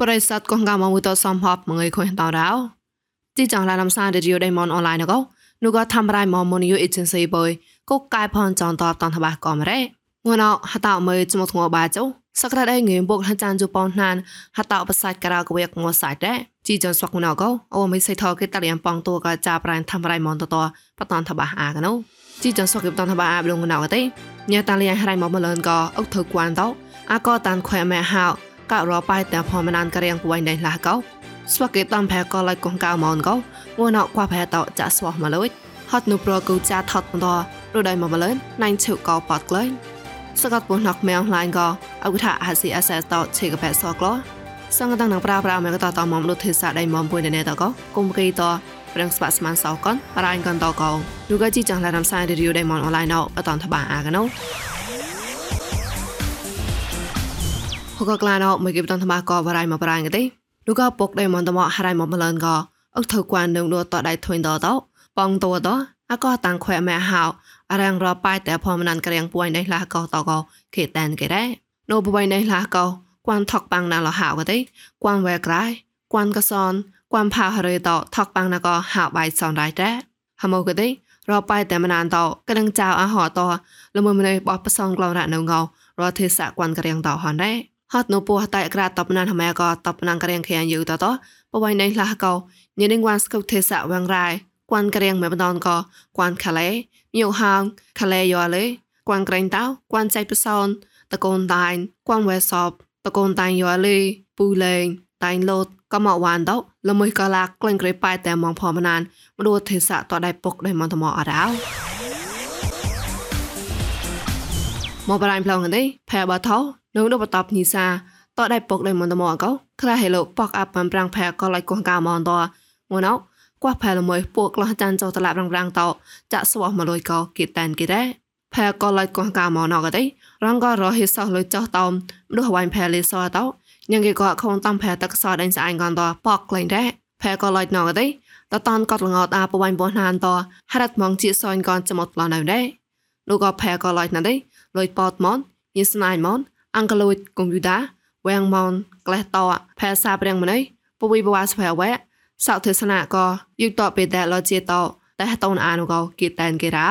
បរិស័ទកងកាមមួយតសំហបមងើយខុញតរោទីចងឡានំសាឌីរីយដៃមនអនឡាញកោនោះក៏ធ្វើរៃមកមនយូអេเจนស៊ីបុយកុកកែផនចងតបតនតបាក៏មរ៉េងួនអហតមើចមកធ្ងបាចុសក្តាដៃងឿបុកហចានជប៉ុនណានហតបសាច់ក្រៅកវេកងសាច់ដែរជីចនស្វកណកោអូមិនសៃថកេតលៀមប៉ងតួក៏ចាប្រានធ្វើរៃមនតតបតនតបាអាកណូជីចនស្វកេបតនតបាអាបលងណៅទេញ៉ាតាលៀងហរៃមកមលនក៏អុកធ្វើគួនតោអាក៏តានខ្វែម៉ែហៅ ករប៉ៃតែផមណានក្រៀងពួយដៃឡាកោស្វកេតំផែក៏ឡៃកងកៅមនកោងួនអកួផែតចាស្វោះមកលុយហត់នូប្រកូចាថត់បន្តរដៃមកមលនណៃឈុកោប៉តក្លែងសកាត់ពុនណកមែងឡាញក៏អកថា ACSS តឆេកផែសក្លោសង្កតាំងនឹងប្រាប្រាមកតតមកលុទេសាដៃមកពួយណែតកោគុំគីតប្រឹងស្វាស្មានសោកនរ៉ាញ់កនតកោនូកជីចង់ឡានំសាយរីយដៃមកអនឡាញណោអតនតបាអាកណោ ហកក្លាណោមកគិបតនតបាកោបរៃមកប្រាញ់កទេនូកពុកដៃមកតមកហរៃមកមលនក៏អុកធ្វើគួននឹងដតដៃធុញតតបងតតអកតាំងខ្វែម៉ែហៅអរាំងរប៉ៃតែផមណានក្រៀងពួយនេះឡាកោតកោខេតានគេដែរនៅពួយនេះឡាកោគួនថកបាំងណាលហៅក៏ទេគួនវែក្រៃគួនកសនគួនផាហរេតថកបាំងណាក៏ហៅបៃសនដែរដែរហមកក៏ទេរប៉ៃតែមណានតកនឹងចៅអហតលមមនេះបោះប្រសងក្លងរ៉នៅងោរទេសៈគួនក្រៀងតហនដែរ ហត់នោះពោះតែក្រាតបណានហមែក៏តបណាងក្រៀងខៀងយូតតបវៃណៃលះកោញនឹងវ៉ានស្កុទេសៈវងរាយគួនក្រៀងមែបដនក៏គួនខាលេញូហាងខាលេយោលេគួនក្រែងតោគួនចៃប្រសនតកូនតាញគួនវេសបតកូនតាញយោលេពូលេងតាញលោតក៏មកវ៉ានតោល្មើក៏ឡាក្លែងក្រេប៉ែតែមកផមណានមដួទេសៈតដៃពុកដៃមកថ្មអរោមកបរៃផ្លងនេះផែបាថោ លោកនោះបតបនេះសាតដៃពកដៃមន្តមកកោខ្លះហេលោកប៉កអាប់បំប្រាំងផែក៏ឡៃកោះកាមអនតងួនអោកោះផែល្មើពួកក្លោះចាន់ចោតឡាប់រងរាំងតោចាក់ស្វោះមកលុយកោគិតតានគិតដែរផែក៏ឡៃកោះកាមអនក៏ដែររងក៏រហិសោះលុយចោតោមនោះវ៉ៃផែលេសោតោញ៉ងគេក៏ខំតំផែតកសោដេញស្អាញកនតប៉កក្លែងដែរផែក៏ឡៃណងក៏ដែរតតានកត់លងអត់អាបវ៉ៃបោះណានតហរ៉ាត់ម៉ងជាសោញកនចមត់ប្លោណៅដែរនោះក៏ផែក៏ឡៃណាដែរលុយប៉តម៉នយិស្នៃម៉ន អង្គលូចកុំយូដាវែងម៉ោនក្លេះតផែសាប្រៀងម្នៃពវីបវ៉ាស្វែវ៉ែសោកទេសនាក៏យុគតបេតែលោជាតតែតូនអានក៏គេតែនគេរោ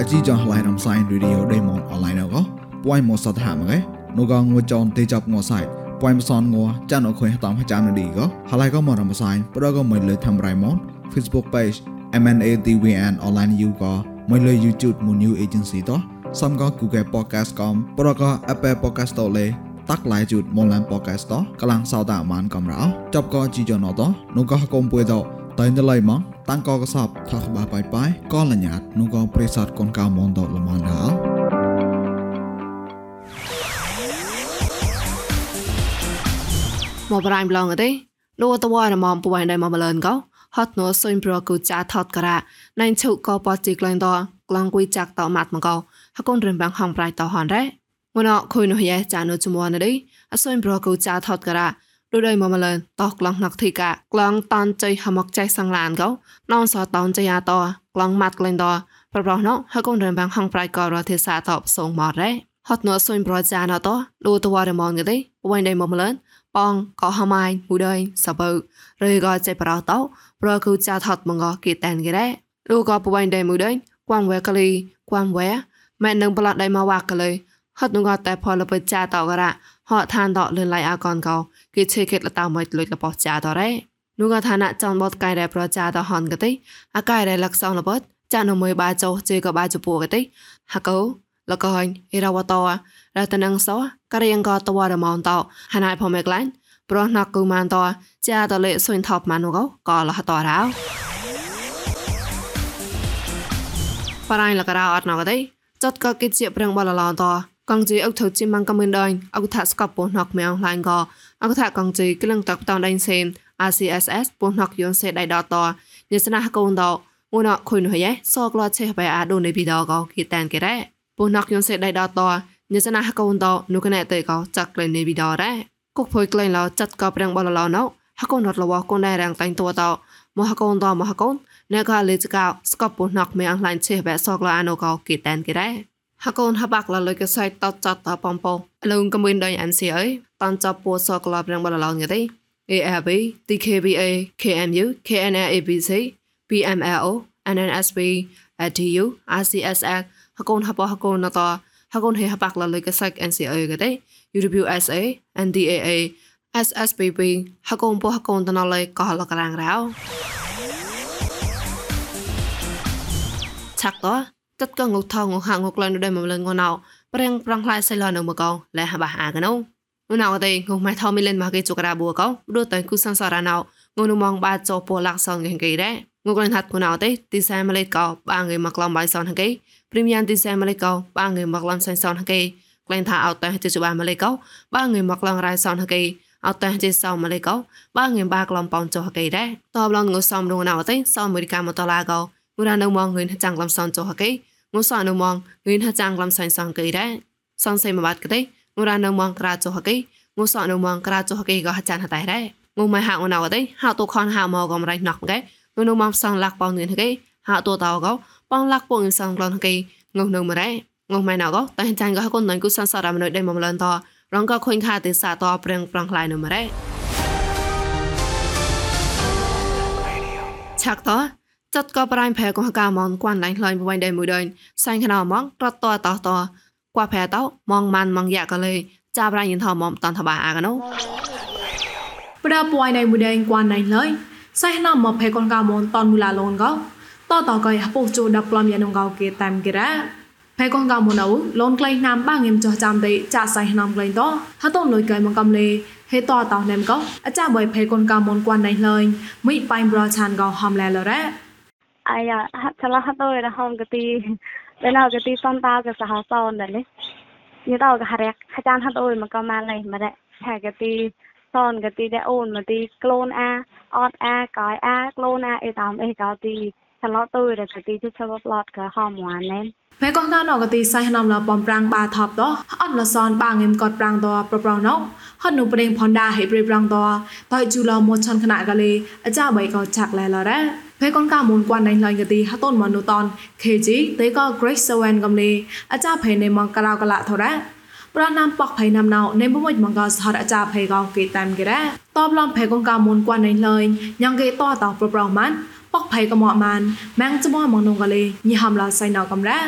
អជីចងឡៃនំសៃរីឌីអូដេម៉ុនអនឡាញក៏ពួយមកសតហាមកេនោះក៏ងួចចងទេចាប់ងួសាច់ពួយមិនសនងួចានអខុយតាមចាំនឌីក៏ហើយក៏មករំសាយប្រក៏មិនលើធ្វើរៃម៉ុន Facebook page MNATVN online you ក៏ មិនលើ YouTube មួយ new agency តសំក៏ Google Podcast កំប្រក៏ Apple Podcast តលេតាក់ឡៃជូតមនឡានប៉ូកាស្តកលាំងសោតាអាម៉ានកំរោចប់ក៏ជីយ៉ណតនោះក៏កុំពួយតតៃណឡៃម៉ងតាំងក៏កសបថាក្បាបាយបាយក៏លញ្ញាតនោះក៏ព្រិសតកូនកៅមនតលមនដាមកប្រៃម្លងទេលោកតវ៉ារមមពួយណៃមកលឿនក៏ ហត់នោះសុញប្រគូចាថតការ៉ាណៃឈុក៏ប៉ជីក្លែងតក្លងគួយចាក់តម៉ាត់មកក៏ហកូនរិនបាំងហងប្រៃតហនរ៉េងួនខុយនោះយ៉ែចានុជមននេះអសុញប្រកូចាថតការ៉ាដូចដោយមកមលនតោះក្លងណកធីកាក្លងតានចៃហមកចៃសង្លានកោណនសតនចៃអាតក្លងម៉ាត់ក្លែងតប្រប្រោណហកូនរំបាំងហងប្រៃកោរទេសាតបសងមករ៉េហត់នោះសុញប្រចាណតលូតវ៉ារមងទេវ៉ៃដៃមកមលន បងក៏ហម៉ៃមួយដៃសបើឬក៏ចៃប្រោតោប្រកូចាថតមកគេតានគេរ៉េលូក៏បវៃដៃមួយដៃគួងវ៉ែកលីគួងវ៉ែម៉ែនឹងប្លាត់ដៃមកវ៉ាកលីហត់ងតែផលបចាតករៈហត់ឋានតលឿនឡៃអាកនកោគេឆេកេតលតៅមិនលុយលបោចាតរ៉េនោះក៏ឋានៈចောင်းបតកៃរ៉ែប្រចាតហនកតិអាកៃរ៉ែលក្សងលបតចានមួយបាចោជេក៏បាចពូកតិហកោ លកហញអេរវតោរតនងសោករៀងក៏តវរមងតោហណៃផមេក្លាញ់ប្រណកគូម៉ានតោចាតលេសុញថប់ម៉ានុកោក៏លហតរោបរៃលករោអត់ណកទេចត់ក៏គេជាប្រឹងបលឡោតោកងជីអុកថៅជីម៉ងកំមិនដងអុកថាស្កបពោះណកមែងឡាញក៏អុកថាកងជីក្លឹងតកតងដៃសេម RCSS ពោះណកយនសេដៃដតញសនាកូនដងួនអខុយនោះយ៉េសក្លាឆេបៃអាដូនៃពីដក៏គីតានគេរ៉េ ពោះណកយនសេដៃដតញសនាកូនដនោះកណែតេក៏ចាក់ក្លែងនៃពីដរ៉េគុកភុយក្លែងឡោចាត់ក៏ប្រាំងបលឡោណោហកូនរត់លវកូនដែររាំងតែងតួតោមហកូនតមហកូនអ្នកក៏លេចកោស្កបពោះណកមែងឡាញឆេបៃសក្លាអានោះក៏គីតានគេរ៉េ Hakon habak la lôi cái sai tao chặt tao pom po. Alung cầm bên đây MCA, tan chập po so club rang bala long cái đấy. ARB, DKBA, KMU, KNAABC, BMLO, NNSB, ATU, RCSL, Hakon habo Hakon na to. Hakon he habak la lôi cái sai NCA cái đấy. UWSA, NDAA, SSBB, Hakon po Hakon tan lôi có là cái rang ráo. Chắc đó, tất cả ngục thong ngục hàng ngục lần đây mà lần ngon nào, prang prang lại sai lo nữa mà câu, lại hà bà hà cái nâu. Ngô nào đây, ngục mai thong mi lên mà cái chỗ ra bùa câu, đua tới cú sang sara nào, ngô nu mong ba cho po lạc son cái cái đấy. Ngục lần hạt ngô nào đây, tí sai mà lấy câu, ba người mặc lòng bài son cái, premium tí sai mà lấy câu, ba người mặc lòng san son cái, lên thả áo tay cho ba mà lấy câu, ba người mặc lòng rai son cái, áo tay cho sau mà lấy câu, ba người ba lòng pon cho cái đấy. Tao lòng ngô xong đâu nào đây, sau mới đi cam một tao la câu, ngô ra đâu mong người chẳng làm son cho cái, ងូសអនុមងងឿនហចាងលំសៃសងកៃដែរសងសៃមកបាត់កទេងូរ៉ានៅមងក្រាចុហកៃងូសអនុមងក្រាចុហកៃក៏ហចានហតៃដែរងូម៉ៃហាអូណៅទេហៅតូខនហៅមកកំរៃណក់កែងូនៅមកសងលាក់បងងឿនហកៃ hạ tua tàu gấu bong lắc buông sang lon kỳ ngông nương mà đấy ngông mày nào gấu tay chân gấu con nón cứ sang sao làm nơi đây mà lần to rong có khuyên khai từ xa to preng prang lại nữa mà đấy chắc to chất có prang phè của cả món quan lạnh lên bên đây mùi đơn sang khi nào món rất to to to qua phè tao mong man mong dạ cả lê cha prang nhìn thò mong toàn thà bà à cái nấu ប្រពួយណៃមួយដេងគួនណៃឡើយសៃណាមកផេកនកាមនតនមូឡាលនកោ តតកៃហពុជូដប្លំយ៉ានងកោគេតាមគេរ៉ាផេកនកាមនអូលនក្លែងណាំបាងងឹមចោះចាំដេចាសៃណាំក្លែងតហតនលុយកៃមកកំលេហេតតោណែមកោអាចាបយផេកនកាមនគួនណៃឡើយមិបៃប្រឆានកោហំឡែលរ៉ា ai à chả là hát tôi là không cái tí đây là cái tí son tao cái sao son đấy như tao cái hạt hạt chan hát tôi mà con mang này mà đấy hay cái tí son cái tí để ôn mà tí clone a odd a cái a clone a ấy tao ấy cái tí chả là tôi là cái tí chút cho lọt cái hòm hoàn lên ផែកងកានអកទី សៃណំលបំប្រាំងបាថបតអត់លសនបាងឹមកតប្រាំងតប្រប្រណោហត់នុប្រេងផនដាហេប្រេប្រាំងតតៃជូឡមឆនខណៈកលេអចាបៃកោចាក់លែលរ៉ាផែកងកាមុនគួនណៃឡៃកទីហតនមនុតន KG តេក Great Seven កំលេអចាផេនេមកក្រៅកលៈថរ៉ាប្រណាំប៉កភ័យណាំណៅនៃបុមួយមកកសហរអាចាភ័យកោគេតាមគេរ៉ាតបឡំភ័យកងកាមុនគួនណៃឡៃញ៉ងគេតតប្រប្រម៉ាន ប៉កភ័យកមកម៉ានម៉ាំងចមមកនងកលេញីហំឡសៃណៅកំរ៉ា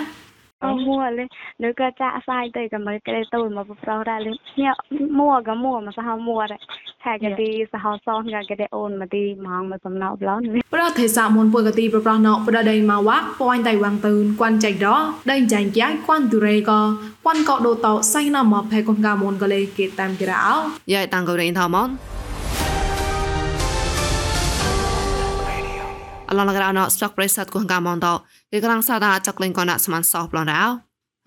Ờ, mua lên nếu cái chạ sai tới cái mấy cái tôi mà bốc ra lên nhớ mua cái mua mà sao mua đấy thay cái đi sao son cái cái để ôn mà đi mong mà tầm nào lớn ប្រទេសាមុនពុយកទីប្រប្រណោប្រដៃមកវ៉ាពួយតៃវាំងតឿនគួនចៃដដៃចាញ់ចាយគួនទូរេកគួនកោដូតោសៃណាមកផែកងកាមុនកលេគេតាមគេរោយាយតាំងកូរ៉េថមន អឡងក្រៅណោ stock price សតគងកាមនតគេក្រាំងសាដាចក្លែងកណាស្មានសោះប្លនរោ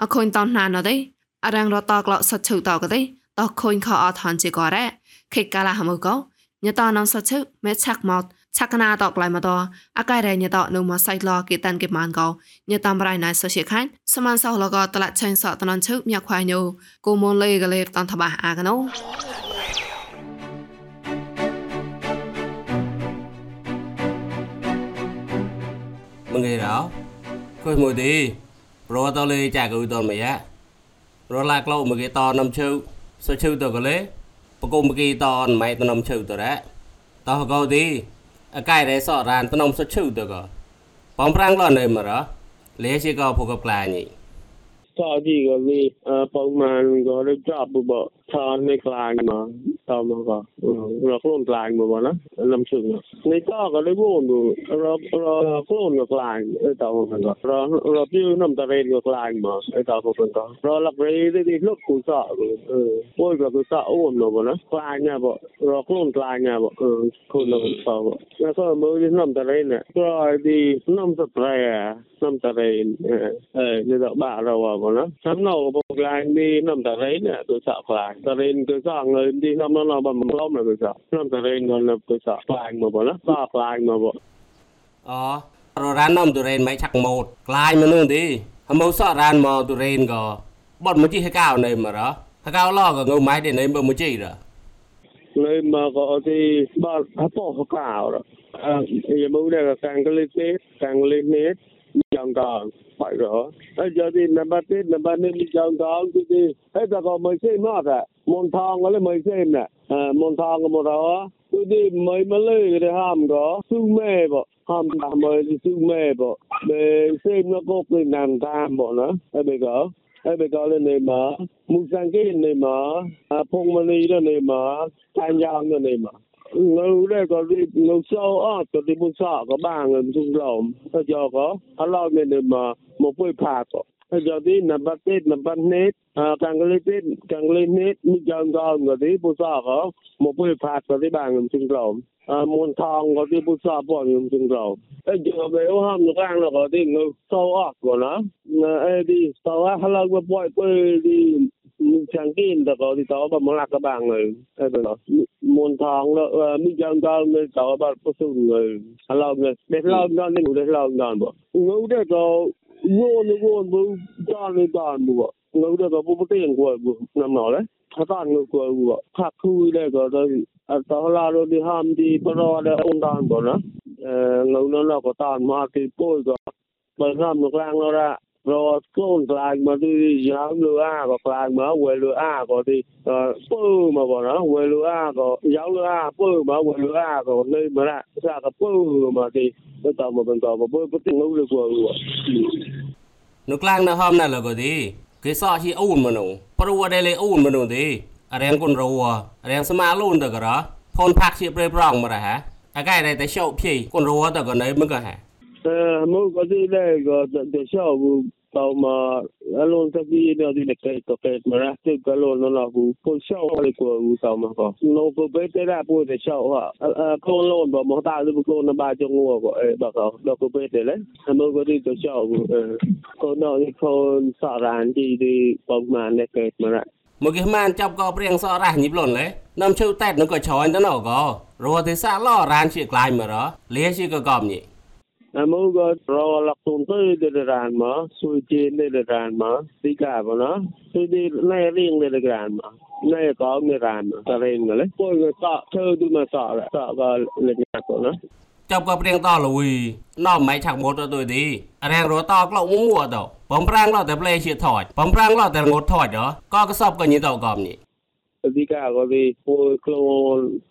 អខូនតនណាណទេអរាំងរតក្លោសតឈឺតកទេតខូនខអត់ហនជាករ៉េខេកាឡាហមកោញតននសតឈឺមេឆាក់មកឆាក់ណាតក្លៃមកតអកាយរ៉េញតនៅមកសៃឡគេតានគេម៉ានកោញតំប្រៃណៃសជាខានសមានសោះលកតឡាឆេងសតននឈឺញ៉ាក់ខ្វាយញូគូមុនលេកលេតនតបាអាកណូ chữ sao chữ tao có lẽ bà cô một cái to mày tao năm chữ tao đấy tao có đi ở cái đấy sợ ran tao năm sao chữ tao có bóng răng lo này mà đó lẽ chỉ có phụ cấp lại nhỉ តោះទីក៏វាប្រហែលក៏រៀបចំបបថានេះខ្លាញ់មកតមកក៏រកខ្លួនខ្លាញ់មកណាលំជឹងនេះតក៏រៀបវងរករខ្លួនក៏ខ្លាញ់តមកក៏ររពីនំតរេនក៏ខ្លាញ់មកតមកក៏រលករីទីលុកគូសអឺពួយក៏គូសអូនម சார்மைக்கலாகுமா ஆமாக்கா ரொக்கலோன்லாகுமாண்ணா நம்ம சொல்லுங்க நீக்காக ரிபோன் ரொக்கலோன்லாகும் ஏதாவுங்கக்கா ரோ ரொப்பியூ நம்ம தரையிலாகுமா ஏதாவுங்கக்கா ரோ லப்ரேதி லோக்கு சாகு போய்க்கு சாகும்னோபண்ணா கிளாங்காபோ ரொக்கலோன்லாகுமா கூலோன்லாகும் แล้วก็มือที่น้ำตะเลเนี่ยก็ดีน้ำสตรายน้ำตะเลเออจะบ้าเราอะนะทั้งเราโปรแกรมดีน้ำตะเลเนี่ยตัวสะพลาย ta lên cơ sa người đi năm nó là bằng lông là cơ sa năm ta lên còn là cơ sa phang mà bỏ nó sa mà bỏ ờ. Rồi ran năm tụi lên mấy chắc một lại mà luôn đi. Hôm mẫu sợ ran mà tụi lên gò bọn một hay cao này mà đó hay cao lo gò ngâu máy để à, này bọn một chi rồi mà có thì bọn hấp bỏ cao rồi à giờ mẫu là càng cái lên tết càng lên nét dòng còn phải rõ bây giờ thì nằm ba tết nằm ba nên dòng còn thì thì hết giờ còn mới xem nó à? montong le mai sem na montong mo ro tu di mai ma le de ham go su me bo ham ba mai di su me bo be sem nó có cái nan tam bo na ai be go ai be go le ne ma mu sang ke ne ma a phong ma ni le ne ma tan yang le ne ma เราได้ก็รีบเราเศร้าอ้อตัวที่มุสาก็บ้างเงินทุ่งเราถ้ายอก็ถ้าเราเนี่ยมามาป่วยผ่าก็ lên nết mi chân con có đi buôn sọ có một buổi phạt có đi ba người chung lồng à môn thong có đi buôn sọ bốn người chung lồng bây giờ về ô hâm nó càng là có đi ngưu sâu á của nó ê đi sâu á họ lo cái bội bơi đi chẳng kiên được có thì tao bà muốn lạc các bạn người ê đó môn thong đó mi chân con người tao bà có sung người họ lo người để lo nó nên để lo nó bộ ngưu đây có vô nó vô bố cho nó toàn bộ ngưu đây có bố tiền của nằm nó đấy他当个过我，他哭那个的，啊，到拉了的他们的不知的红单不呢？呃，我那那个单嘛的不个，本他们干了啦。 รอก้นกลางมาที่ยาวเรืออาก็กลางมาเวเรืออาก็ที่เอ่อปื้อมาบ่นะเวเรืออาก็ยาวเรืออาปื้อมาเวเรืออาก็เลยมาละซาก็ปื้อมาที่ก็ต่อมาเป็นต่อมาปื้อก็ติงรู้เ 呃，我嗰啲咧個就下午到嘛，阿龍嗰啲咧啲咧計個計嘛啦，即係嗰個嗰個個下午嚟個午到嘛個，我個俾啲啦，不過下午啊，啊，個龍บ่冇打都個那把中我個誒，บ่個個俾啲咧，阿龍嗰啲個下午誒，個那啲個撒蘭啲啲幫忙咧計嘛啦。មកគេមិនចាប់ក៏ព្រៀងសរះញីប្លន់លេនាំឈឺតែតនឹងក៏ឆ្អន់ទៅណោក៏រត់ទេសាឡរ៉ានជាក្លាយមករលាជាក៏កំញី Amo go ro la tunto de ran ma su je de ran ma ti ka ba na su di ne ring de ran ma ne ko ne ran ma ta ren le ko go ta thơ du ma sa la sa ga le nya ko na ចាប់ក៏ព្រៀងតលវីណោមិនឆាក់ម៉ូតទៅទីរៀងរតក្លោកមួតបំប្រាំងឡតែផ្លេជាថយបំប្រាំងឡតែងត់ថយក៏កសបក៏ញីតកំញី ti ka ko di po klo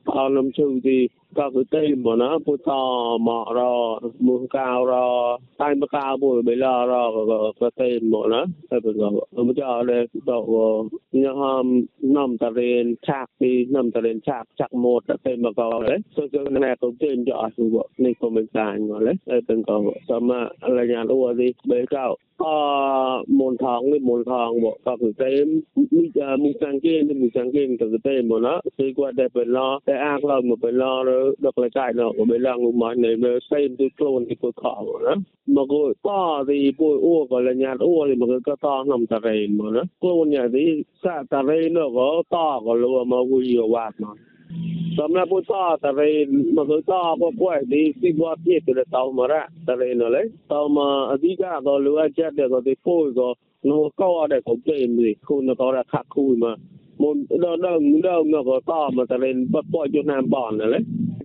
pa nam chu di ka ko te mo కాకపోతే మొన్న పుట్ట మార ముకార టైం కావు బెలార ప్రతి మొన్న ముజ అదే తో నిహం నం తరేన్ చాక్ ని నం తరేన్ చాక్ చాక్ మోట్ తేమ មកដែរសូមជឿនែកុំជឿនចោះនេះកុំមិនសាញមកដែរតែទាំងកោសមរញ្ញាអូទីបេកោអមូលថងនេះមូលថងមកក៏គឺតែមីមីសាំងគេមីសាំងគេទៅទៅមកណាគឺគាត់តែពេលឡតែអាក្លោមកពេលឡกตก็คือเต็มบ่นะคือกว่าได้เป็นล้อแต่อ้างเรามาเป็นล้อแล้วดอกละใจเนาะก็เป็นล้างมาในเมื่อเต็มด้วยโคลนที่ก็ขอนะมันก็ป้อที่ป่วยอ้วกก็ละญาติอ้วกนี่มันก็ต้องนำตะเรนบ่นะโคลนอย่างที่สะตะเรนเนาะก็ต่อก็รู้ว่ามาคุยวาดเนา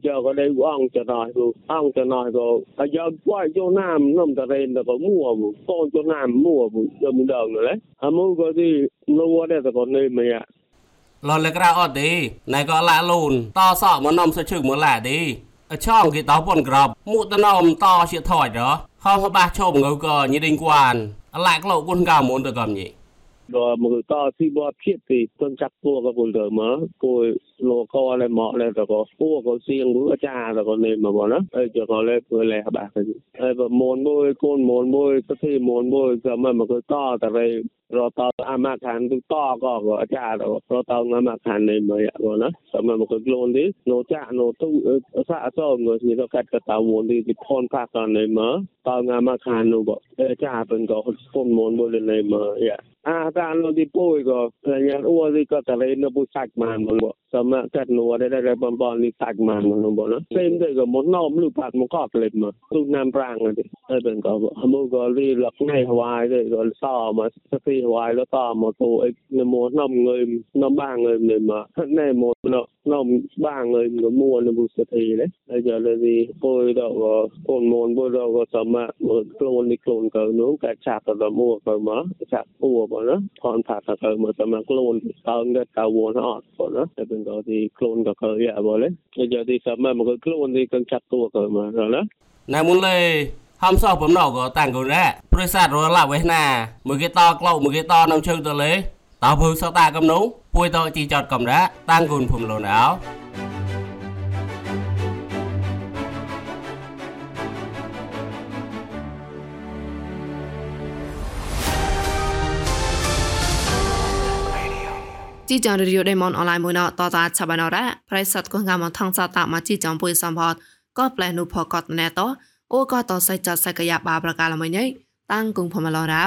giờ có đây của ông cho nói rồi ông cho nói rồi bây giờ quay cho nam năm ta lên là có mua rồi con cho nam mua rồi giờ mình đờn rồi đấy à mua có gì nó qua đây là còn nên mày ạ លលក្រៅអត់ទេណៃក៏ឡាលូនតសក់មកនំសជឹកមកឡាទេអឆောင်းគេតពនក្របមុតនំតជាថយរហងបាសឈោមងើក៏ញីដេងគួនអឡាក់លោកគុនកៅមុនទៅកំញីដល់មកតស៊ីបោភៀតទីទុនចាប់ពួរក៏ពុលទៅមកគួយលោកកលែមកលែតកពួកសៀងរួចាតកនេះមកណាអើចកលែធ្វើលែបាក់អើប្រមូលមួយកូនមូលមួយសទ្ធីមូលមួយក៏មិនមកតតរៃរតអាមាខានទុតក៏អាចារ្យរតអាមាខាននេះមកបងណាសមមកខ្លួននេះនោចាក់នោទុអសអសងើនេះក៏កាត់កតាវននេះពីផនផាកនេះមកតអាមាខាននោះបអាចារ្យបន្តគុំមូនមួយនេះមកអាតានលោកទីពួយក៏ញ៉ានអ៊ូទីក៏តរៃនៅពុសាច់មកបងសមมากัดนัวได้ได้บอลบอลนี่ตักมามันบอลนะเต็มเลยก็มดนอมลูกผัดมันก็เปล็ดมาลูกน้ำปรางเลยเออเป็นก็ฮัมูก็รีหลักในฮวายด้วยก็ซ่อมาสตีฮวายแล้วต่อมาตัวไอ้นโมน้อมเงินน้อมบ้างเงินเลยมาใน่โมเนาะน้อมบ้างเงินก็มัวในบุสตีเลยไล้วจะเลยดีปุยดอกก็คนมนปุยดอกก็สามารเหมือนโคลนในโคลนก็นู้นกระฉากกระมัวก็ะมาฉากปัวบ่นาะพรผักกระมาสามารโคลนเติมก็ตาวนออดบ่เนาะแต่เป็นก็ cái tao buồn họ bọn nó để bên đó thì clone cờ cờ vậy bọn đấy bây giờ thì sớm mà một cái clone thì cần chặt tua cờ mà rồi đó ណែមុនលេហំសោបំណៅក៏តាំងគូរ៉ាប្រិស័តរឡាវេណាមួយគេតក្លោមួយគេតនំជើងទៅលេតើភឺសតាកំនោះពួយតជីចតកំរ៉ាតាំងគូនភុំលូនអោ ជីចងរីយដេម៉ុនអនឡាញមួយណតតាឆាបានរ៉ាប្រៃសតកងកាមថងសតាមកជីចងពុយសំផតក៏ផ្លែនុផកតណែតអូក៏តសៃចតសៃកយ៉ាបាប្រកាលមួយញ៉ៃតាំងគងផមឡរោ